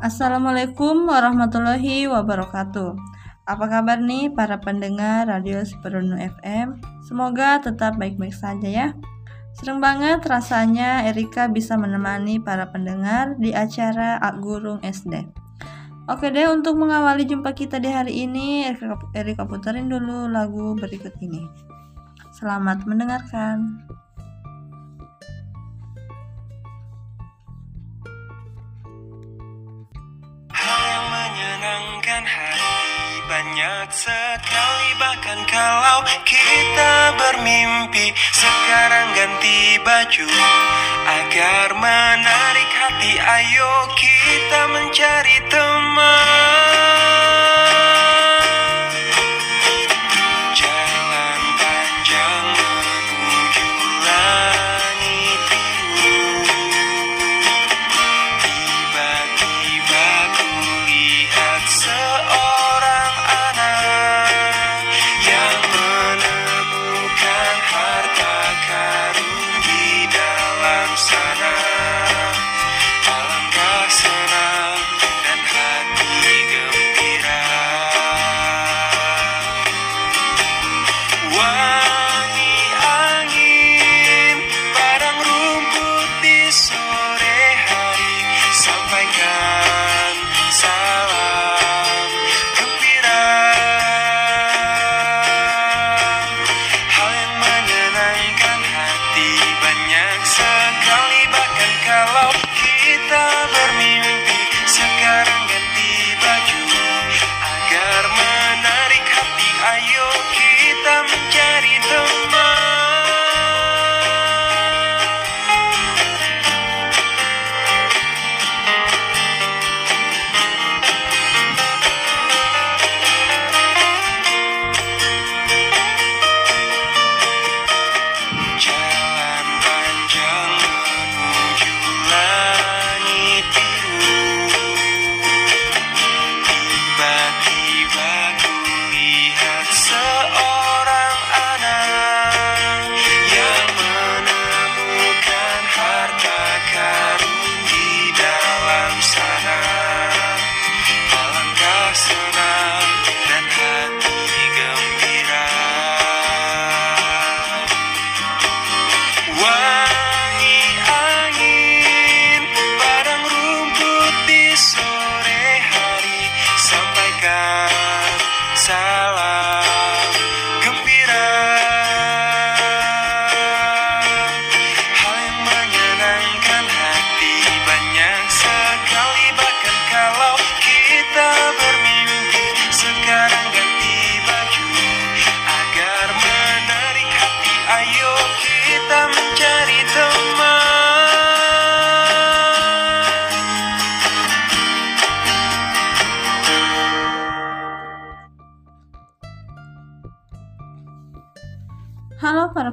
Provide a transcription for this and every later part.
Assalamualaikum warahmatullahi wabarakatuh. Apa kabar nih para pendengar Radio Superunu FM? Semoga tetap baik-baik saja ya. Senang banget rasanya Erika bisa menemani para pendengar di acara Ak Gurung SD. Oke deh, untuk mengawali jumpa kita di hari ini, Erika, Erika puterin dulu lagu berikut ini. Selamat mendengarkan. Banyak sekali bahkan kalau kita bermimpi sekarang ganti baju. Agar menarik hati ayo kita mencari teman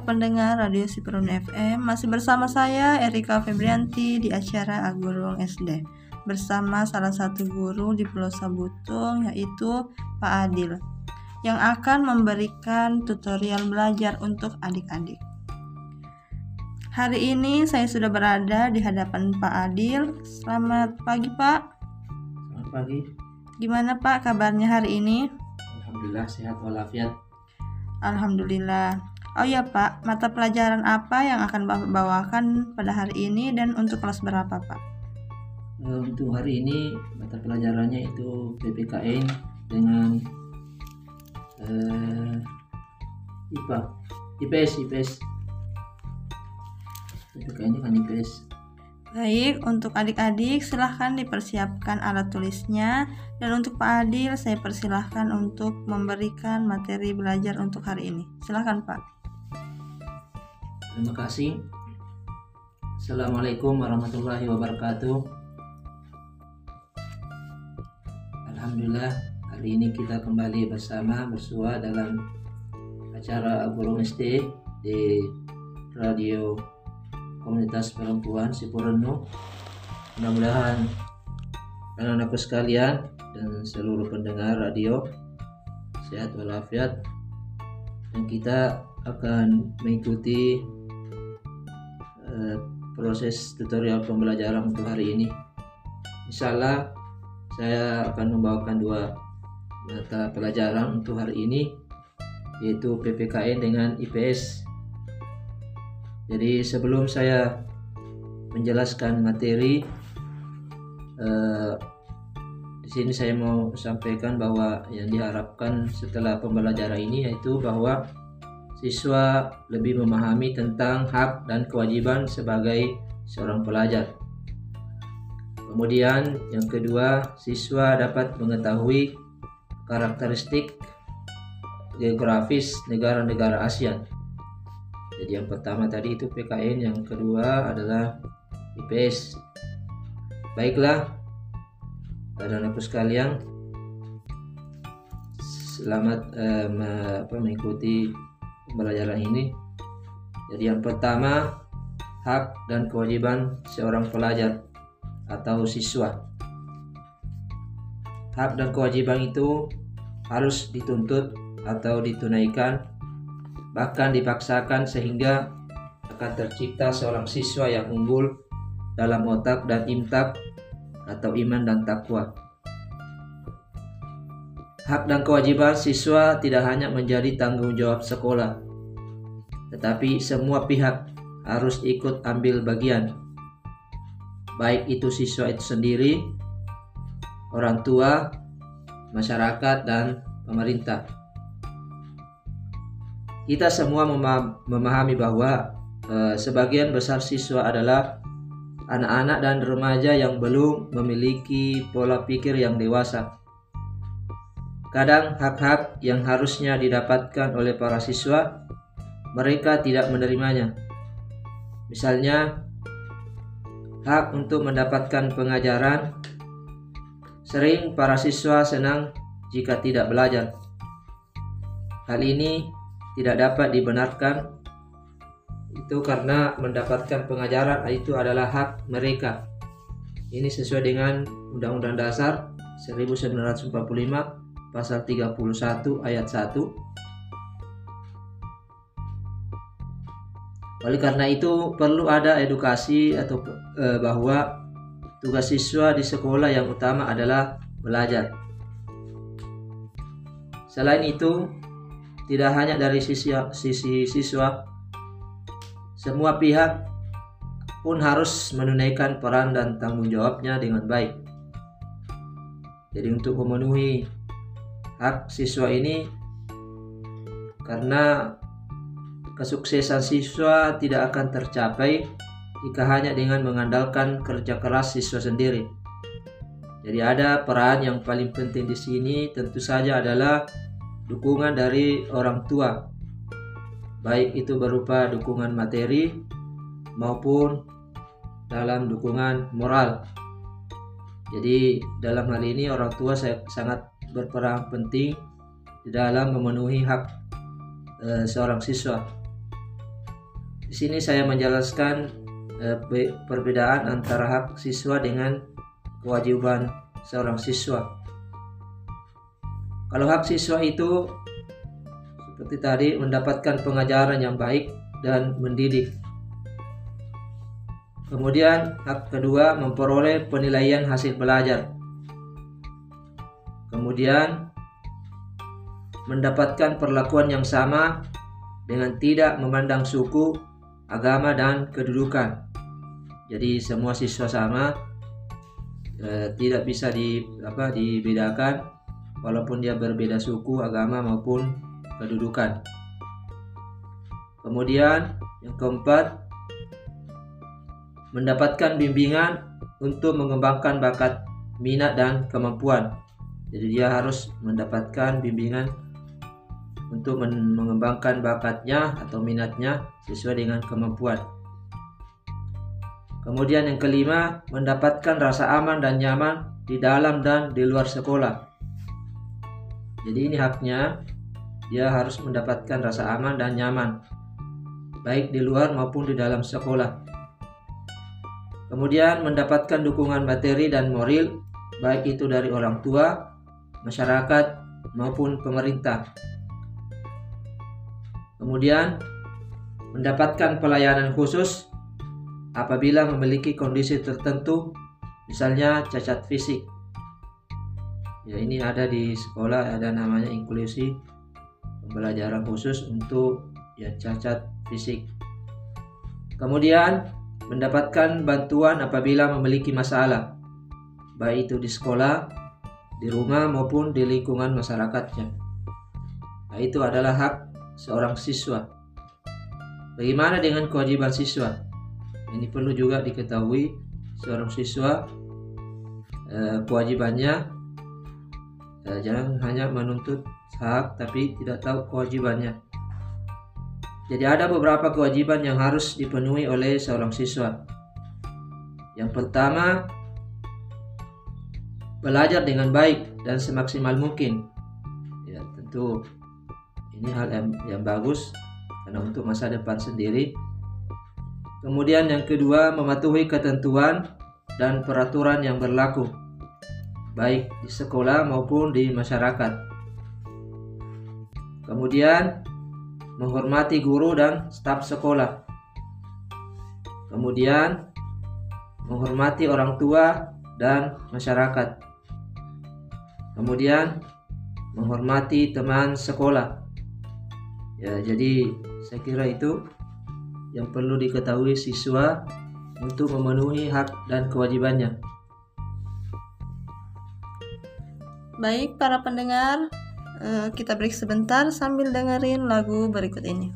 pendengar Radio Siprun FM, masih bersama saya Erika Febrianti di acara Agurung SD bersama salah satu guru di Pulau Sabutung yaitu Pak Adil yang akan memberikan tutorial belajar untuk adik-adik. Hari ini saya sudah berada di hadapan Pak Adil. Selamat pagi Pak. Selamat pagi. Gimana Pak kabarnya hari ini? Alhamdulillah sehat walafiat. Alhamdulillah. Oh ya Pak, mata pelajaran apa yang akan Bapak bawakan pada hari ini dan untuk kelas berapa Pak? Eh, untuk hari ini mata pelajarannya itu PPKN dengan uh, IPA, IPS, IPS. PPKN kan IPS. Baik, untuk adik-adik silahkan dipersiapkan alat tulisnya dan untuk Pak Adil saya persilahkan untuk memberikan materi belajar untuk hari ini. Silahkan Pak. Terima kasih. Assalamualaikum warahmatullahi wabarakatuh. Alhamdulillah hari ini kita kembali bersama bersua dalam acara Agurung SD di Radio komunitas perempuan Sipurenu mudah-mudahan anak-anakku sekalian dan seluruh pendengar radio sehat walafiat dan kita akan mengikuti uh, proses tutorial pembelajaran untuk hari ini Allah saya akan membawakan dua mata pelajaran untuk hari ini yaitu PPKN dengan IPS. Jadi sebelum saya menjelaskan materi eh, di sini saya mau sampaikan bahwa yang diharapkan setelah pembelajaran ini yaitu bahwa siswa lebih memahami tentang hak dan kewajiban sebagai seorang pelajar. Kemudian yang kedua, siswa dapat mengetahui karakteristik geografis negara-negara ASEAN. Jadi yang pertama tadi itu PKN, yang kedua adalah IPS. Baiklah, dan aku sekalian, selamat eh, mengikuti pembelajaran ini. Jadi yang pertama, hak dan kewajiban seorang pelajar atau siswa. Hak dan kewajiban itu harus dituntut atau ditunaikan, bahkan dipaksakan sehingga akan tercipta seorang siswa yang unggul dalam otak dan imtak atau iman dan takwa. Hak dan kewajiban siswa tidak hanya menjadi tanggung jawab sekolah, tetapi semua pihak harus ikut ambil bagian baik itu siswa itu sendiri, orang tua, masyarakat, dan pemerintah. Kita semua memahami bahwa eh, sebagian besar siswa adalah anak-anak dan remaja yang belum memiliki pola pikir yang dewasa. Kadang hak-hak yang harusnya didapatkan oleh para siswa, mereka tidak menerimanya. Misalnya, hak untuk mendapatkan pengajaran. Sering para siswa senang jika tidak belajar. Hal ini tidak dapat dibenarkan itu karena mendapatkan pengajaran itu adalah hak mereka. Ini sesuai dengan Undang-Undang Dasar 1945 pasal 31 ayat 1 Oleh karena itu perlu ada edukasi atau e, bahwa tugas siswa di sekolah yang utama adalah belajar. Selain itu, tidak hanya dari sisi, sisi siswa, semua pihak pun harus menunaikan peran dan tanggung jawabnya dengan baik. Jadi untuk memenuhi hak siswa ini karena Kesuksesan siswa tidak akan tercapai jika hanya dengan mengandalkan kerja keras siswa sendiri. Jadi ada peran yang paling penting di sini tentu saja adalah dukungan dari orang tua. Baik itu berupa dukungan materi maupun dalam dukungan moral. Jadi dalam hal ini orang tua saya sangat berperan penting di dalam memenuhi hak e, seorang siswa. Di sini saya menjelaskan eh, perbedaan antara hak siswa dengan kewajiban seorang siswa. Kalau hak siswa itu seperti tadi mendapatkan pengajaran yang baik dan mendidik. Kemudian hak kedua memperoleh penilaian hasil belajar. Kemudian mendapatkan perlakuan yang sama dengan tidak memandang suku agama dan kedudukan. Jadi semua siswa sama, eh, tidak bisa di apa dibedakan walaupun dia berbeda suku, agama maupun kedudukan. Kemudian yang keempat, mendapatkan bimbingan untuk mengembangkan bakat, minat dan kemampuan. Jadi dia harus mendapatkan bimbingan untuk mengembangkan bakatnya atau minatnya sesuai dengan kemampuan. Kemudian yang kelima, mendapatkan rasa aman dan nyaman di dalam dan di luar sekolah. Jadi ini haknya, dia harus mendapatkan rasa aman dan nyaman, baik di luar maupun di dalam sekolah. Kemudian mendapatkan dukungan materi dan moral, baik itu dari orang tua, masyarakat, maupun pemerintah. Kemudian mendapatkan pelayanan khusus apabila memiliki kondisi tertentu, misalnya cacat fisik. Ya ini ada di sekolah ada namanya inklusi pembelajaran khusus untuk yang cacat fisik. Kemudian mendapatkan bantuan apabila memiliki masalah, baik itu di sekolah, di rumah maupun di lingkungan masyarakatnya. Nah, itu adalah hak seorang siswa. Bagaimana dengan kewajiban siswa? Ini perlu juga diketahui seorang siswa eh, kewajibannya eh, jangan hanya menuntut hak tapi tidak tahu kewajibannya. Jadi ada beberapa kewajiban yang harus dipenuhi oleh seorang siswa. Yang pertama, belajar dengan baik dan semaksimal mungkin. Ya, tentu ini hal yang, yang bagus karena untuk masa depan sendiri. Kemudian yang kedua, mematuhi ketentuan dan peraturan yang berlaku baik di sekolah maupun di masyarakat. Kemudian menghormati guru dan staf sekolah. Kemudian, menghormati orang tua dan masyarakat. Kemudian, menghormati teman sekolah. Ya, jadi saya kira itu yang perlu diketahui siswa untuk memenuhi hak dan kewajibannya. Baik para pendengar, Eh, kita break sebentar sambil dengerin lagu berikut ini.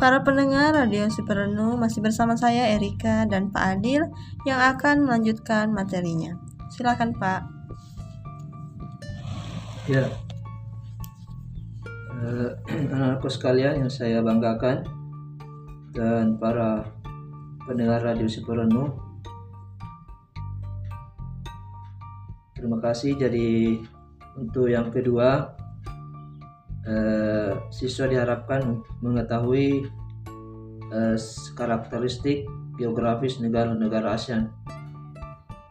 Para pendengar Radio Superenu masih bersama saya Erika dan Pak Adil yang akan melanjutkan materinya. Silakan Pak. Ya, eh, anak-anakku sekalian yang saya banggakan dan para pendengar Radio Superenu. Terima kasih. Jadi untuk yang kedua eh, siswa diharapkan mengetahui eh, karakteristik geografis negara-negara ASEAN.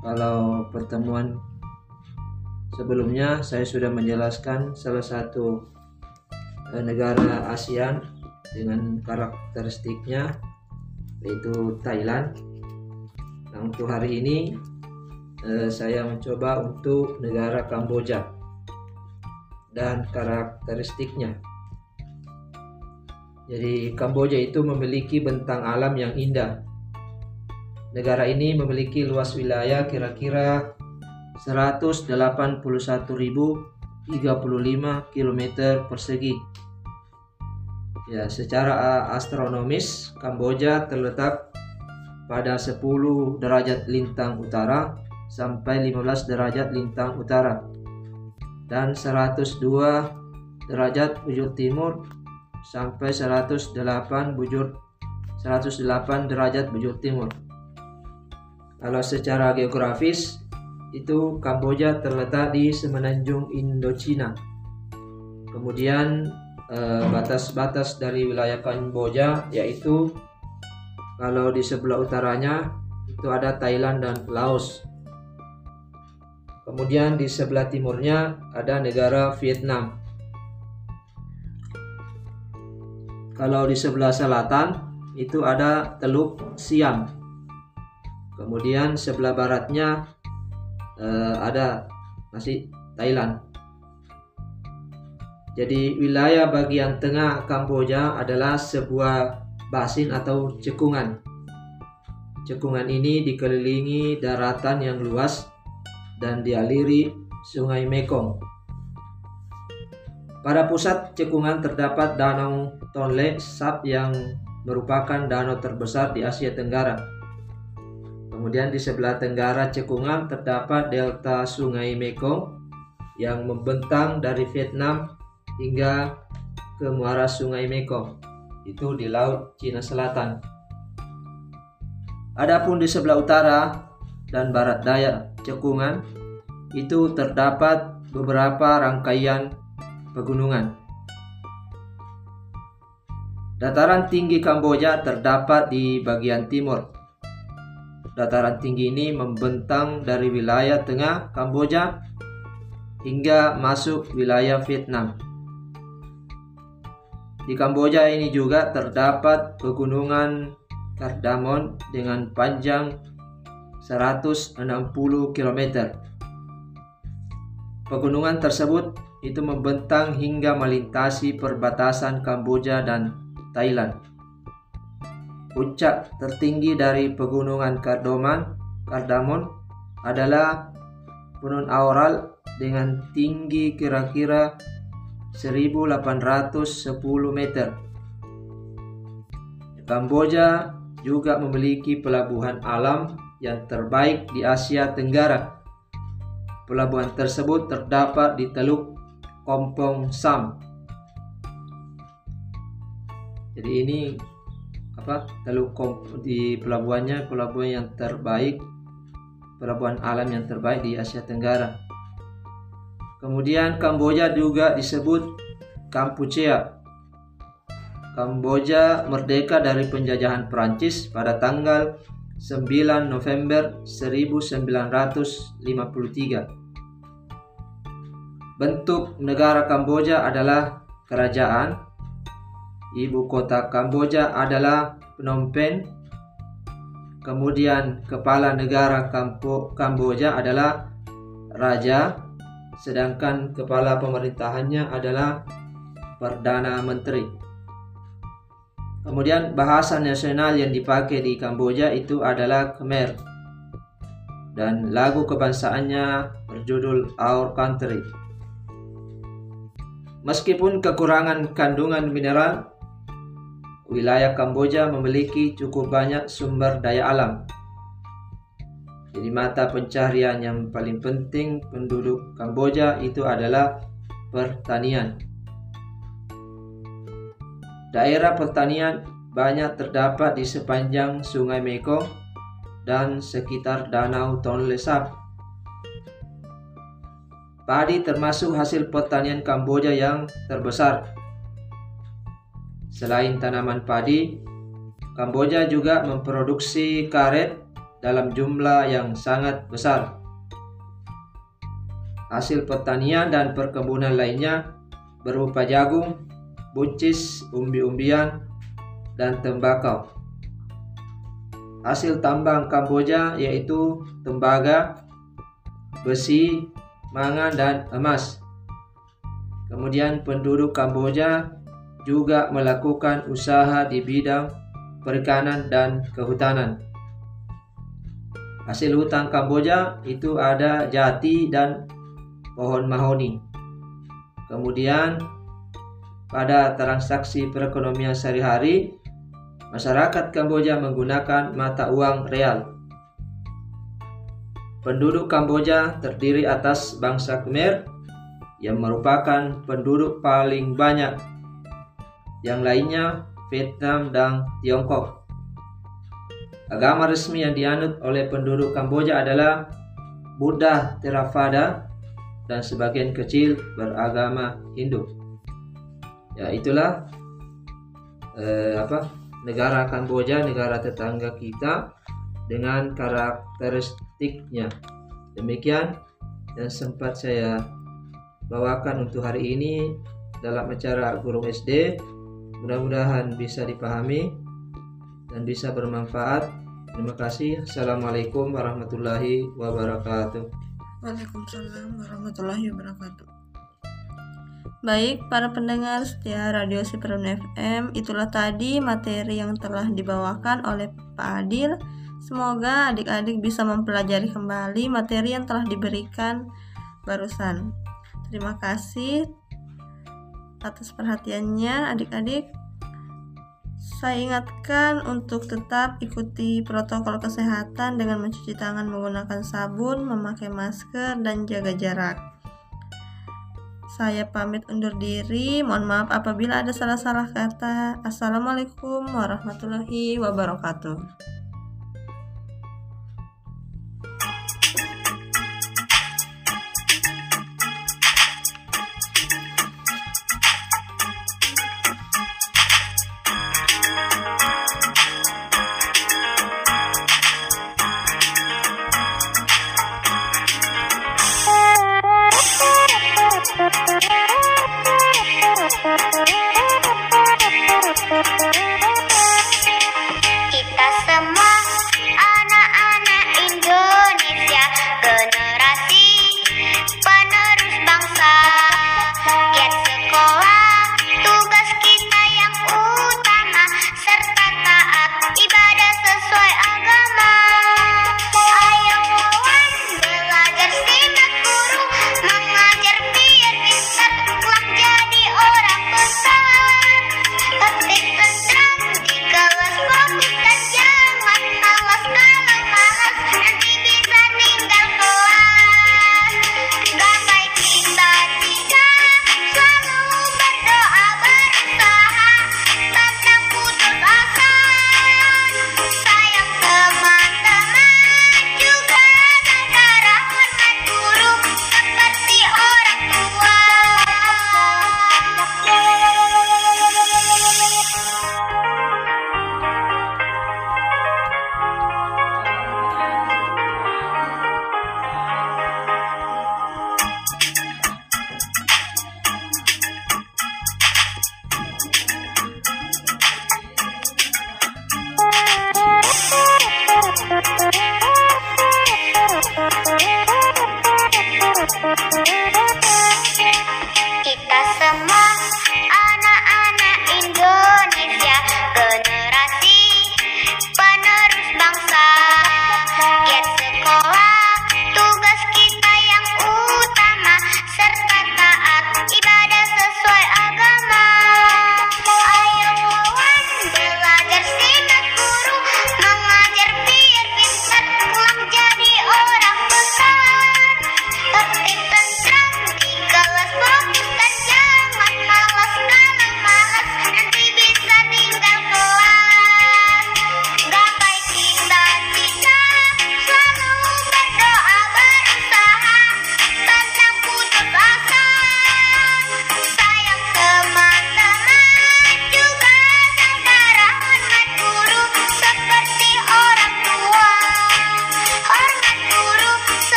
Kalau pertemuan sebelumnya saya sudah menjelaskan salah satu eh, negara ASEAN dengan karakteristiknya yaitu Thailand. Nah, untuk hari ini eh, saya mencoba untuk negara Kamboja dan karakteristiknya. Jadi Kamboja itu memiliki bentang alam yang indah. Negara ini memiliki luas wilayah kira-kira 181.035 km persegi. Ya, secara astronomis Kamboja terletak pada 10 derajat lintang utara sampai 15 derajat lintang utara dan 102 derajat bujur timur sampai 108 bujur 108 derajat bujur timur. Kalau secara geografis itu Kamboja terletak di semenanjung Indochina. Kemudian eh, batas-batas dari wilayah Kamboja yaitu kalau di sebelah utaranya itu ada Thailand dan Laos. Kemudian di sebelah timurnya ada negara Vietnam. Kalau di sebelah selatan itu ada Teluk Siam. Kemudian sebelah baratnya eh, ada masih Thailand. Jadi wilayah bagian tengah Kamboja adalah sebuah basin atau cekungan. Cekungan ini dikelilingi daratan yang luas dan dialiri Sungai Mekong. Pada pusat cekungan terdapat Danau Tonle Sap yang merupakan danau terbesar di Asia Tenggara. Kemudian di sebelah tenggara cekungan terdapat delta Sungai Mekong yang membentang dari Vietnam hingga ke muara Sungai Mekong. Itu di Laut Cina Selatan. Adapun di sebelah utara dan barat daya cekungan itu terdapat beberapa rangkaian pegunungan. Dataran tinggi Kamboja terdapat di bagian timur. Dataran tinggi ini membentang dari wilayah tengah Kamboja hingga masuk wilayah Vietnam. Di Kamboja ini juga terdapat pegunungan Kardamon dengan panjang 160 km. Pegunungan tersebut itu membentang hingga melintasi perbatasan Kamboja dan Thailand. Puncak tertinggi dari pegunungan Kardoman, Kardamon adalah Gunung Aural dengan tinggi kira-kira 1810 meter. Kamboja juga memiliki pelabuhan alam yang terbaik di Asia Tenggara. Pelabuhan tersebut terdapat di Teluk Kompong Sam. Jadi ini apa Teluk Kom di pelabuhannya pelabuhan yang terbaik, pelabuhan alam yang terbaik di Asia Tenggara. Kemudian Kamboja juga disebut Kampuchea. Kamboja merdeka dari penjajahan Prancis pada tanggal 9 November 1953. Bentuk negara Kamboja adalah kerajaan. Ibu kota Kamboja adalah Phnom Penh. Kemudian kepala negara Kampo Kamboja adalah raja, sedangkan kepala pemerintahannya adalah perdana menteri. Kemudian bahasa nasional yang dipakai di Kamboja itu adalah Khmer. Dan lagu kebangsaannya berjudul Our Country. Meskipun kekurangan kandungan mineral, wilayah Kamboja memiliki cukup banyak sumber daya alam. Jadi mata pencaharian yang paling penting penduduk Kamboja itu adalah pertanian. Daerah pertanian banyak terdapat di sepanjang Sungai Mekong dan sekitar Danau Tonle Sap. Padi termasuk hasil pertanian Kamboja yang terbesar. Selain tanaman padi, Kamboja juga memproduksi karet dalam jumlah yang sangat besar. hasil pertanian dan perkebunan lainnya berupa jagung, buncis, umbi-umbian, dan tembakau. Hasil tambang Kamboja yaitu tembaga, besi, mangan, dan emas. Kemudian penduduk Kamboja juga melakukan usaha di bidang perikanan dan kehutanan. Hasil hutan Kamboja itu ada jati dan pohon mahoni. Kemudian pada transaksi perekonomian sehari-hari, masyarakat Kamboja menggunakan mata uang real. Penduduk Kamboja terdiri atas bangsa Khmer yang merupakan penduduk paling banyak. Yang lainnya Vietnam dan Tiongkok. Agama resmi yang dianut oleh penduduk Kamboja adalah Buddha Theravada dan sebagian kecil beragama Hindu. Ya itulah eh, apa negara Kamboja, negara tetangga kita dengan karakteristiknya. Demikian yang sempat saya bawakan untuk hari ini dalam acara Guru SD. Mudah-mudahan bisa dipahami dan bisa bermanfaat. Terima kasih. Assalamualaikum warahmatullahi wabarakatuh. Waalaikumsalam warahmatullahi wabarakatuh. Baik, para pendengar setia Radio Siperon FM, itulah tadi materi yang telah dibawakan oleh Pak Adil. Semoga adik-adik bisa mempelajari kembali materi yang telah diberikan barusan. Terima kasih atas perhatiannya adik-adik. Saya ingatkan untuk tetap ikuti protokol kesehatan dengan mencuci tangan menggunakan sabun, memakai masker, dan jaga jarak. Saya pamit undur diri. Mohon maaf apabila ada salah-salah kata. Assalamualaikum warahmatullahi wabarakatuh.